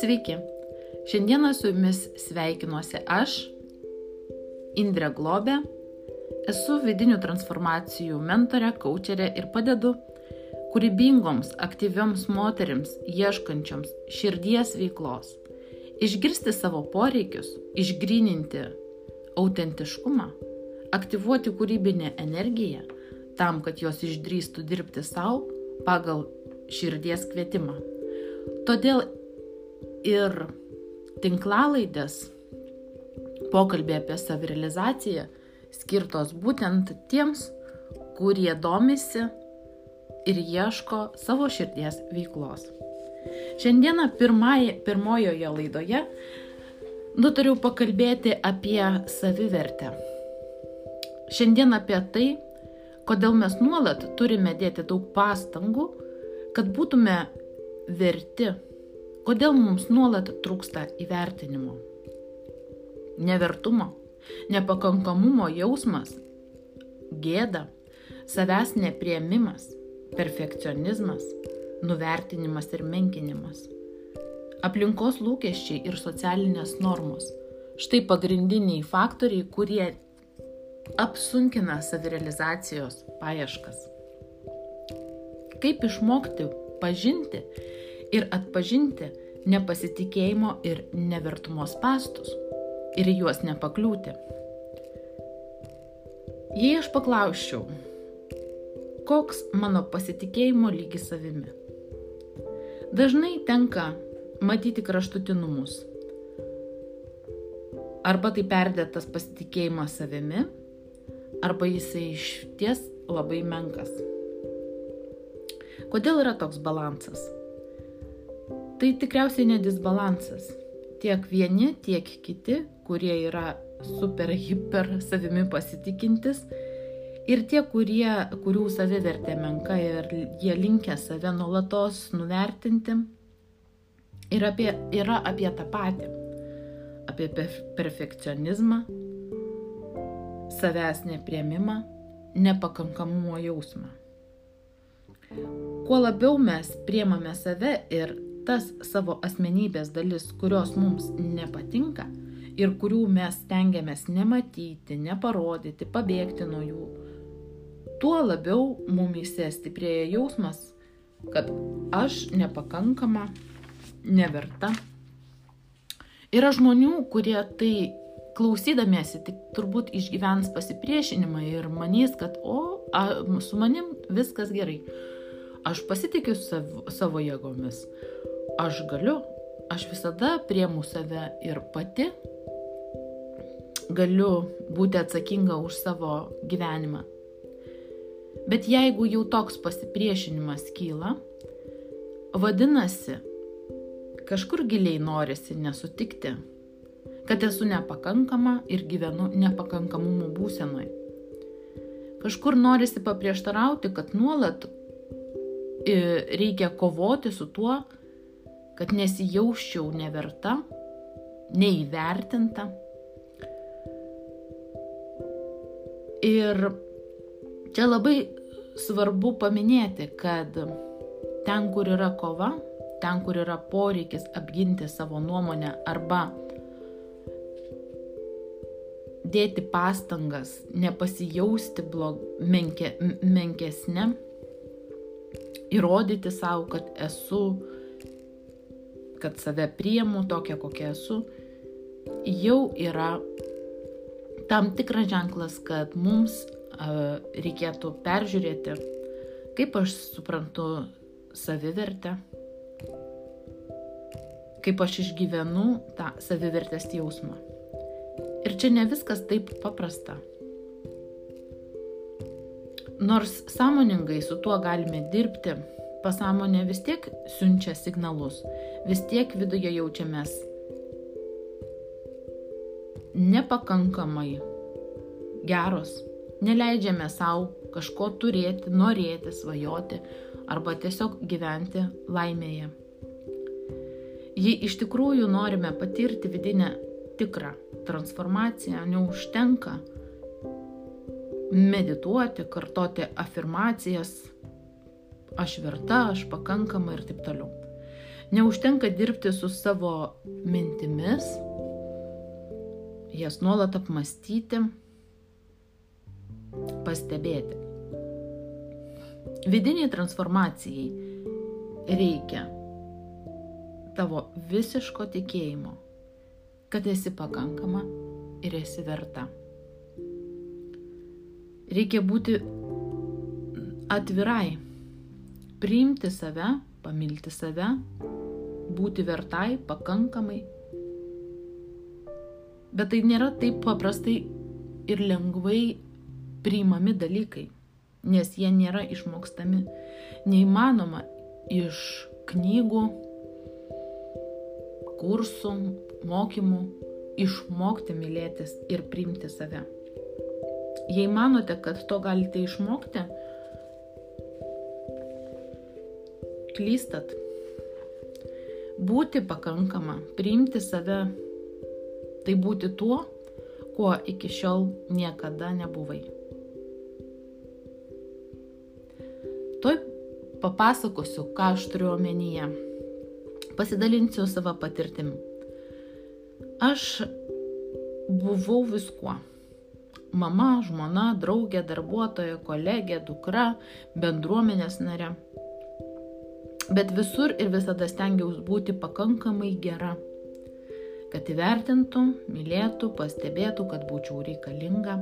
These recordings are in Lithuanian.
Sveiki. Šiandieną su jumis sveikinuosi aš, Indrė Globė. Esu vidinių transformacijų mentorė, kočerė ir padedu kūrybingoms, aktyvioms moteriams, ieškančioms širdies veiklos, išgirsti savo poreikius, išgryninti autentiškumą, aktyvuoti kūrybinę energiją tam, kad jos išdrįstų dirbti savo pagal širdies kvietimą. Todėl ir tinklalaidės pokalbė apie savirealizaciją skirtos būtent tiems, kurie domisi ir ieško savo širdies veiklos. Šiandieną pirmai, pirmojoje laidoje nutariau pakalbėti apie savivertę. Šiandien apie tai, kodėl mes nuolat turime dėti daug pastangų, kad būtume verti Kodėl mums nuolat trūksta įvertinimo? Nevertumo, nepakankamumo jausmas, gėda, savęs nepriemimas, perfekcionizmas, nuvertinimas ir menkinimas, aplinkos lūkesčiai ir socialinės normos. Štai pagrindiniai faktoriai, kurie apsunkina savirealizacijos paieškas. Kaip išmokti pažinti ir atpažinti nepasitikėjimo ir nevertumo spastus ir juos nepakliūti. Jei aš paklausčiau, koks mano pasitikėjimo lygis savimi, dažnai tenka matyti kraštutinumus. Arba tai perdėtas pasitikėjimas savimi, arba jisai iš ties labai menkas. Kodėl yra toks balansas? tai tikriausiai ne disbalansas. Tiek vieni, tiek kiti, kurie yra super, hiper savimi pasitikintis ir tie, kurie, kurių savivertė menka ir jie linkia save nuolatos nuvertinti, yra apie, yra apie tą patį. Apie perfekcionizmą, savęs nepriemimą, nepakankamumo jausmą. Kuo labiau mes priemame save ir tas savo asmenybės dalis, kurios mums nepatinka ir kurių mes stengiamės nematyti, neparodyti, pabėgti nuo jų, tuo labiau mumise stiprėja jausmas, kad aš nepakankama, neverta. Yra žmonių, kurie tai klausydamiesi tik turbūt išgyvens pasipriešinimą ir manys, kad o, a, su manim viskas gerai. Aš pasitikiu savo, savo jėgomis aš galiu, aš visada priemu save ir pati galiu būti atsakinga už savo gyvenimą. Bet jeigu jau toks pasipriešinimas kyla, vadinasi, kažkur giliai norisi nesutikti, kad esu nepakankama ir gyvenu nepakankamumo būsenoj. Kažkur norisi paprieštarauti, kad nuolat e, reikia kovoti su tuo, kad nesijausčiau neverta, neįvertinta. Ir čia labai svarbu paminėti, kad ten, kur yra kova, ten, kur yra poreikis apginti savo nuomonę arba dėti pastangas, nepasijausti blog, menke, menkesnė, įrodyti savo, kad esu kad save priemu tokią, kokia esu, jau yra tam tikras ženklas, kad mums uh, reikėtų peržiūrėti, kaip aš suprantu savivertę, kaip aš išgyvenu tą savivertės jausmą. Ir čia ne viskas taip paprasta. Nors sąmoningai su tuo galime dirbti, pasąmonė vis tiek siunčia signalus, vis tiek viduje jaučiamės nepakankamai geros, neleidžiame savo kažko turėti, norėti, svajoti arba tiesiog gyventi laimėje. Jei iš tikrųjų norime patirti vidinę tikrą transformaciją, neužtenka medituoti, kartoti afirmacijas, aš verta, aš pakankama ir taip toliau. Neužtenka dirbti su savo mintimis, jas nuolat apmastyti, pastebėti. Vidiniai transformacijai reikia tavo visiško tikėjimo, kad esi pakankama ir esi verta. Reikia būti atvirai, priimti save, pamilti save, būti vertai, pakankamai. Bet tai nėra taip paprastai ir lengvai priimami dalykai, nes jie nėra išmokstami. Neįmanoma iš knygų, kursų, mokymų išmokti mylėtis ir priimti save. Jei manote, kad to galite išmokti, klystat. Būti pakankama, priimti save, tai būti tuo, kuo iki šiol niekada nebuvai. Tuoj papasakosiu, ką aš turiu omenyje. Pasidalinsiu savo patirtimi. Aš buvau viskuo. Mama, žmona, draugė, darbuotoja, kolegė, dukra, bendruomenės nare. Bet visur ir visada stengiausi būti pakankamai gera, kad įvertintų, mylėtų, pastebėtų, kad būčiau reikalinga.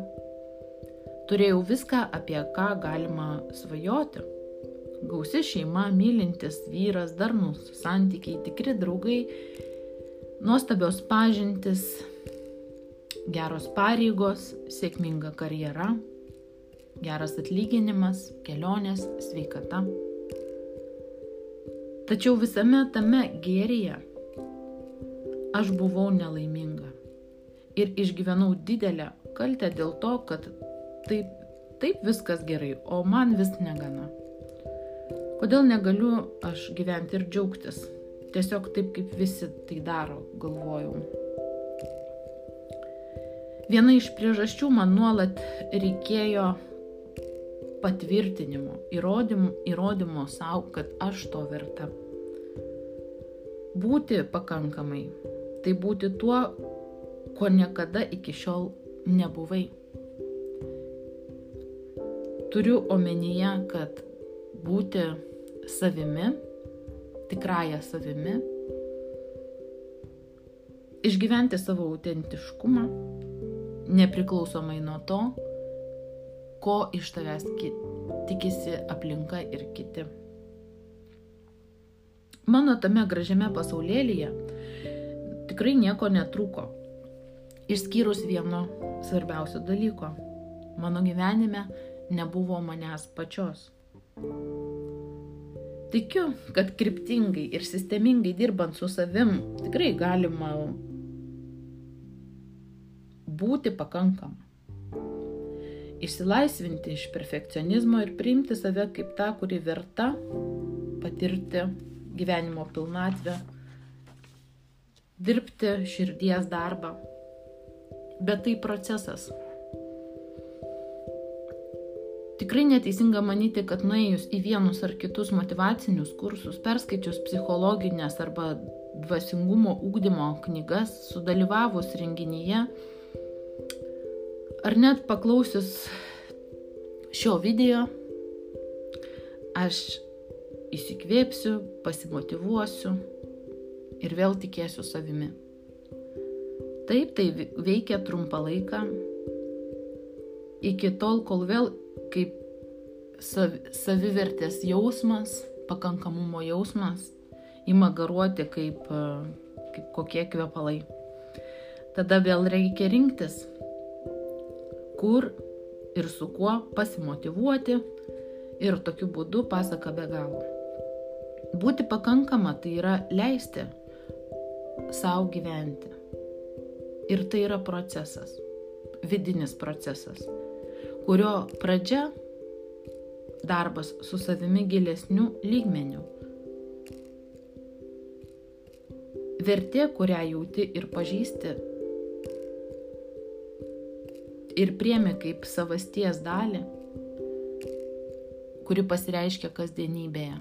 Turėjau viską, apie ką galima svajoti Gausi šeima, mylintis vyras, darnus santykiai, tikri draugai, nuostabios pažintis, geros pareigos, sėkminga karjera, geras atlyginimas, kelionės, sveikata. Tačiau visame tame gėryje aš buvau nelaiminga ir išgyvenau didelę kaltę dėl to, kad taip, taip viskas gerai, o man vis negana. Kodėl negaliu aš gyventi ir džiaugtis? Tiesiog taip, kaip visi tai daro, galvojau. Viena iš priežasčių man nuolat reikėjo patvirtinimo, įrodymo, įrodymo savo, kad aš to verta. Būti pakankamai, tai būti tuo, ko niekada iki šiol nebuvai. Turiu omenyje, kad būti savimi, tikrąją savimi, išgyventi savo autentiškumą, nepriklausomai nuo to, ko iš tavęs tikisi aplinka ir kiti. Mano tame gražiame pasaulėlyje tikrai nieko netrūko, išskyrus vieno svarbiausio dalyko. Mano gyvenime nebuvo manęs pačios. Tikiu, kad kryptingai ir sistemingai dirbant su savim tikrai galima būti pakankama. Išsilaisvinti iš perfekcionizmo ir priimti save kaip tą, kuri verta patirti gyvenimo pilnatvę, dirbti širdies darbą. Bet tai procesas, Tikrai neteisinga manyti, kad nuėjus į vienus ar kitus motivacinius kursus, perskaičius psichologinės arba dvasingumo ūkdymo knygas, sudalyvavus renginyje, ar net paklausius šio video, aš įsikvėpsiu, pasimotivuosiu ir vėl tikėsiu savimi. Taip, tai veikia trumpą laiką, iki tol, kol vėl kaip sav, savivertės jausmas, pakankamumo jausmas ima garuoti kaip, kaip kokie kvepalai. Tada vėl reikia rinktis, kur ir su kuo pasimotivuoti ir tokiu būdu pasaka be galo. Būti pakankama tai yra leisti savo gyventi. Ir tai yra procesas, vidinis procesas kurio pradžia darbas su savimi gilesniu lygmeniu. Vertė, kurią jauti ir pažįsti ir priemi kaip savasties dalį, kuri pasireiškia kasdienybėje,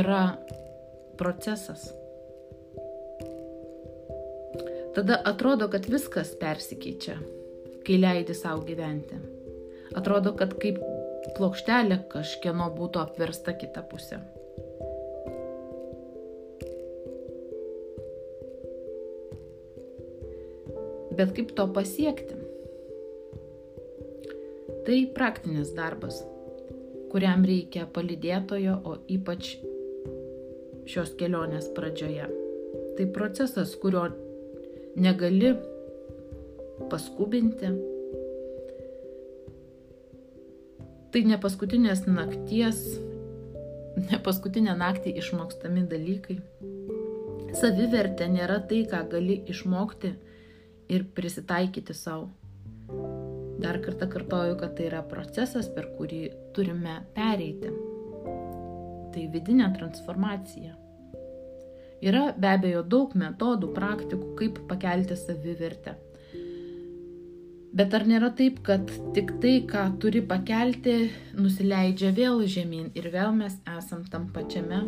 yra procesas. Tada atrodo, kad viskas persikeičia, kai leidi savo gyventi. Atrodo, kad kaip plokštelė kažkieno būtų apversta kita pusė. Bet kaip to pasiekti? Tai praktinis darbas, kuriam reikia palidėtojo, o ypač šios kelionės pradžioje. Tai procesas, kurio negali paskubinti. Tai ne paskutinės nakties, ne paskutinę naktį išmokstami dalykai. Savivertė nėra tai, ką gali išmokti ir prisitaikyti savo. Dar kartą kartoju, kad tai yra procesas, per kurį turime pereiti. Tai vidinė transformacija. Yra be abejo daug metodų, praktikų, kaip pakelti savivertę. Bet ar nėra taip, kad tik tai, ką turi pakelti, nusileidžia vėl žemyn ir vėl mes esam tam pačiame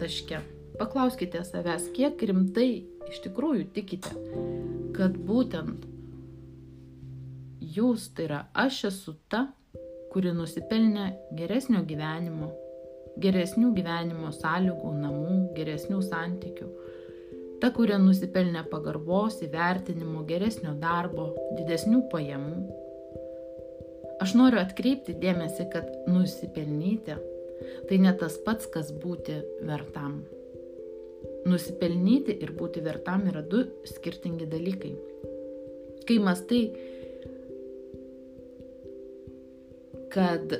taške? Paklauskite savęs, kiek rimtai iš tikrųjų tikite, kad būtent jūs, tai yra aš esu ta, kuri nusipelnė geresnio gyvenimo, geresnių gyvenimo sąlygų, namų, geresnių santykių, ta, kuri nusipelnė pagarbos, įvertinimo, geresnio darbo, didesnių pajamų. Aš noriu atkreipti dėmesį, kad nusipelnyti tai ne tas pats, kas būti vertam. Nusipelnyti ir būti vertam yra du skirtingi dalykai. Kai mastai, kad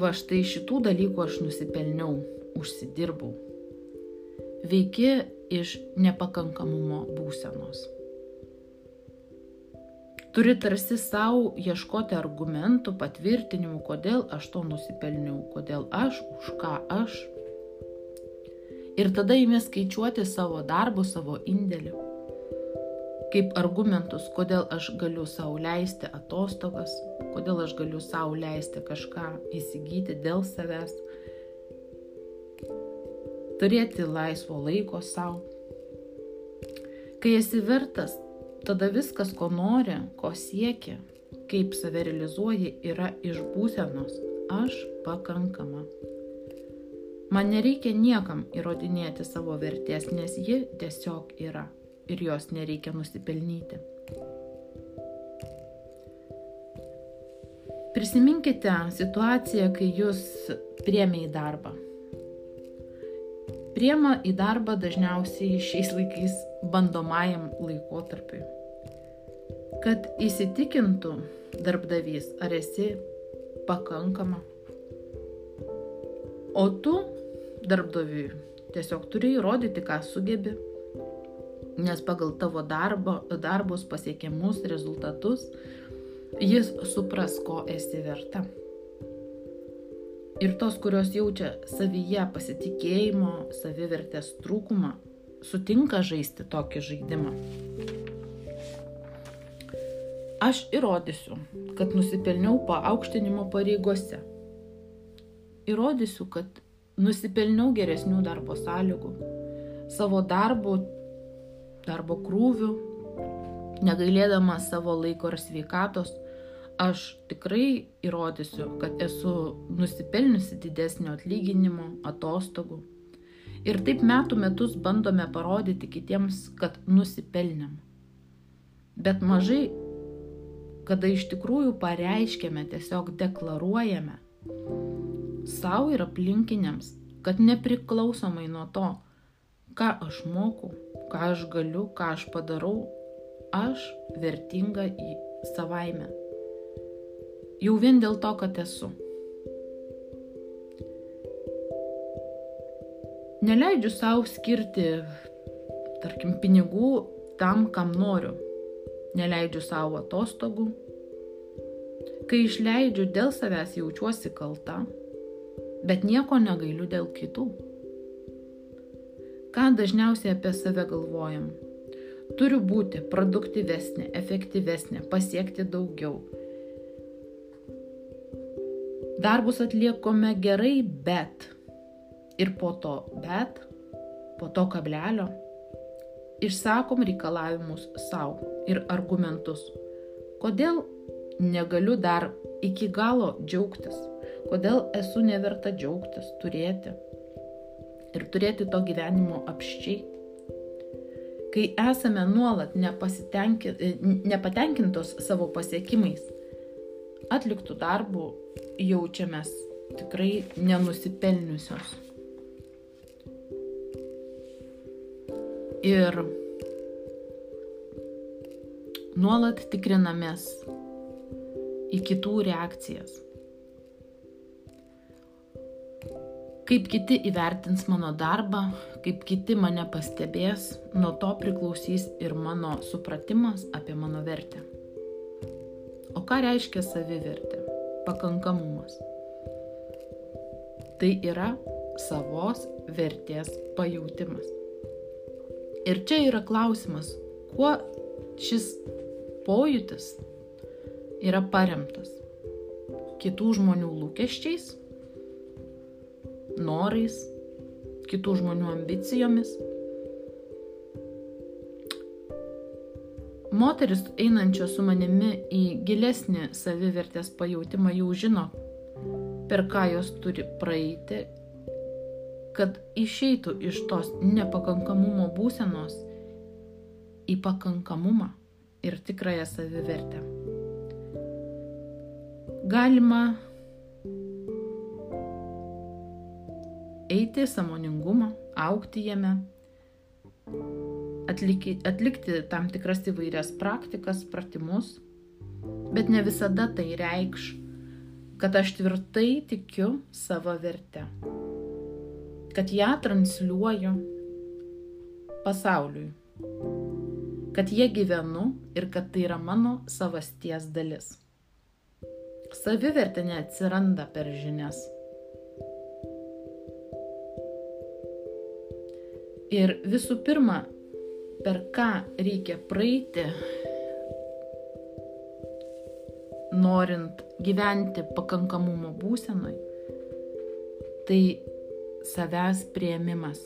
va štai šitų dalykų aš nusipelniau, užsidirbau, veiki iš nepakankamumo būsenos. Turi tarsi savo ieškoti argumentų, patvirtinimų, kodėl aš to nusipelniau, kodėl aš, už ką aš Ir tada įmė skaičiuoti savo darbų, savo indėlį. Kaip argumentus, kodėl aš galiu savo leisti atostogas, kodėl aš galiu savo leisti kažką įsigyti dėl savęs, turėti laisvo laiko savo. Kai esi vertas, tada viskas, ko nori, ko siekia, kaip save realizuoji, yra iš būsenos aš pakankama. Man nereikia niekam įrodinėti savo vertės, nes ji tiesiog yra ir jos nereikia nusipelnyti. Prisiminkite situaciją, kai jūs priemė į darbą. Priema į darbą dažniausiai šiais laikais bandomajam laikotarpiui. Kad įsitikintų darbdavys, ar esi pakankama. O tu darbdaviui. Tiesiog turi įrodyti, ką sugebi, nes pagal tavo darbo, darbus pasiekiamus rezultatus jis supras, ko esi verta. Ir tos, kurios jaučia savyje pasitikėjimo, savivertės trūkumą, sutinka žaisti tokį žaidimą. Aš įrodysiu, kad nusipelniau paaukštinimo pareigose. Įrodysiu, kad nusipelniau geresnių darbo sąlygų, savo darbo, darbo krūvių, negailėdama savo laiko ir sveikatos, aš tikrai įrodysiu, kad esu nusipelniusi didesnio atlyginimo, atostogų. Ir taip metų metus bandome parodyti kitiems, kad nusipelnėm. Bet mažai, kada iš tikrųjų pareiškėme, tiesiog deklaruojame, savo ir aplinkiniams, kad nepriklausomai nuo to, ką aš moku, ką aš galiu, ką aš padarau, aš vertinga į savaime. Jau vien dėl to, kad esu. Neleidžiu savo skirti, tarkim, pinigų tam, kam noriu. Neleidžiu savo atostogų. Kai išleidžiu dėl savęs jaučiuosi kalta, bet nieko negailiu dėl kitų. Ką dažniausiai apie save galvojam? Turiu būti produktyvesnė, efektyvesnė, pasiekti daugiau. Darbus atliekame gerai, bet. Ir po to bet, po to kablelio. Išsakom reikalavimus savo ir argumentus. Kodėl negaliu dar iki galo džiaugtis? Kodėl esu neverta džiaugtis, turėti? Ir turėti to gyvenimo apščiai kai esame nuolat nepatenkintos savo pasiekimais, atliktų darbų jaučiamės tikrai nenusipelniusios. Ir nuolat tikrinamės į kitų reakcijas. Kaip kiti įvertins mano darbą, kaip kiti mane pastebės, nuo to priklausys ir mano supratimas apie mano vertę. O ką reiškia savivertė? Pakankamumas. Tai yra savos vertės pajūtimas. Ir čia yra klausimas, kuo šis pojūtis yra paremtas? Kitų žmonių lūkesčiais norais, kitų žmonių ambicijomis. Moteris einančios su manimi į gilesnį savivertės pajūtimą jau žino, per ką jos turi praeiti, kad išeitų iš tos nepakankamumo būsenos į pakankamumą ir tikrąją savivertę. Galima eiti samoningumą, aukti jame, atlikti, atlikti tam tikras įvairias praktikas, pratimus, bet ne visada tai reikš, kad aš tvirtai tikiu savo vertę, kad ją transliuoju pasauliui, kad jie gyvenu ir kad tai yra mano savasties dalis. Savivertė neatsiranda per žinias Ir visų pirma, per ką reikia praeiti, norint gyventi pakankamumo būsenoj, tai savęs prieimimas.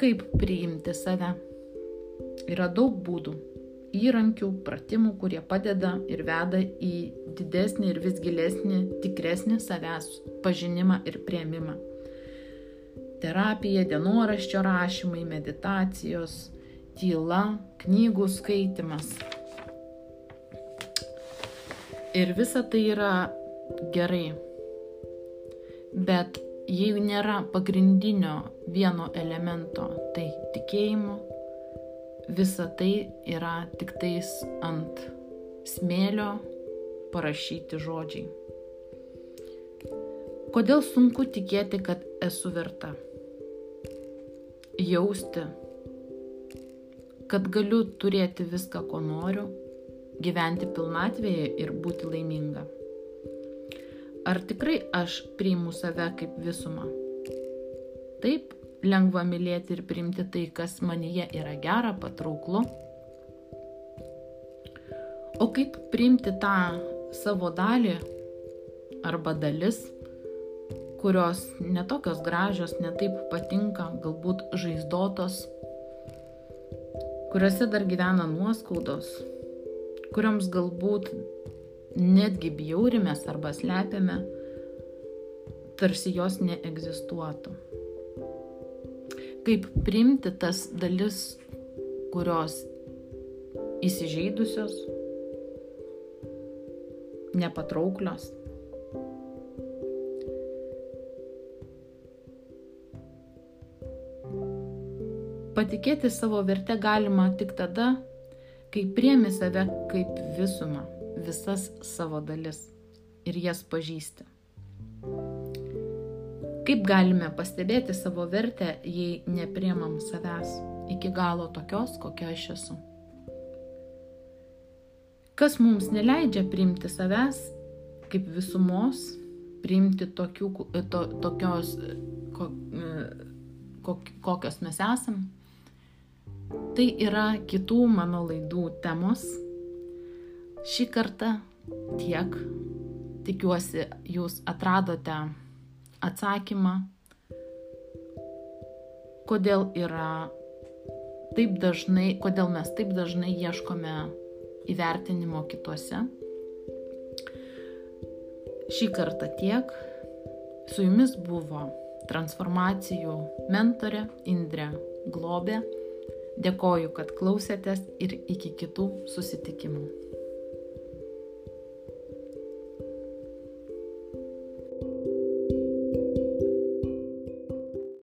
Kaip priimti save? Yra daug būdų, įrankių, pratimų, kurie padeda ir veda į didesnį ir vis gilesnį, tikresnį savęs pažinimą ir prieimimą terapija, dienoraščio rašymai, meditacijos, tyla, knygų skaitimas. Ir visa tai yra gerai. Bet jeigu nėra pagrindinio vieno elemento, tai tikėjimo, visa tai yra tik tais ant smėlio parašyti žodžiai. Kodėl sunku tikėti, kad esu verta? Jausti, kad galiu turėti viską, ko noriu, gyventi pilnatvėje ir būti laiminga. Ar tikrai aš priimu save kaip visumą? Taip, lengva mylėti ir priimti tai, kas manyje yra gera, patrauklu. O kaip priimti tą savo dalį arba dalis, kurios netokios gražios, netaip patinka, galbūt žaizdotos, kuriuose dar gyvena nuoskaudos, kuriams galbūt netgi bjaurimės arba slepiame, tarsi jos neegzistuotų. Kaip priimti tas dalis, kurios įsižeidusios, nepatrauklios, Patikėti savo vertę galima tik tada, kai priemi save kaip visumą, visas savo dalis ir jas pažįsti. Kaip galime pastebėti savo vertę, jei nepriemam savęs iki galo tokios, kokia aš esu? Kas mums neleidžia priimti savęs kaip visumos, priimti tokių, to, tokios, kok, kokios mes esam? Tai yra kitų mano laidų temos. Šį kartą tiek. Tikiuosi, jūs atradote atsakymą, kodėl yra taip dažnai, kodėl mes taip dažnai ieškome įvertinimo kituose. Šį kartą tiek. Su jumis buvo transformacijų mentorė Indrė Globė. Dėkoju, kad klausėtės ir iki kitų susitikimų.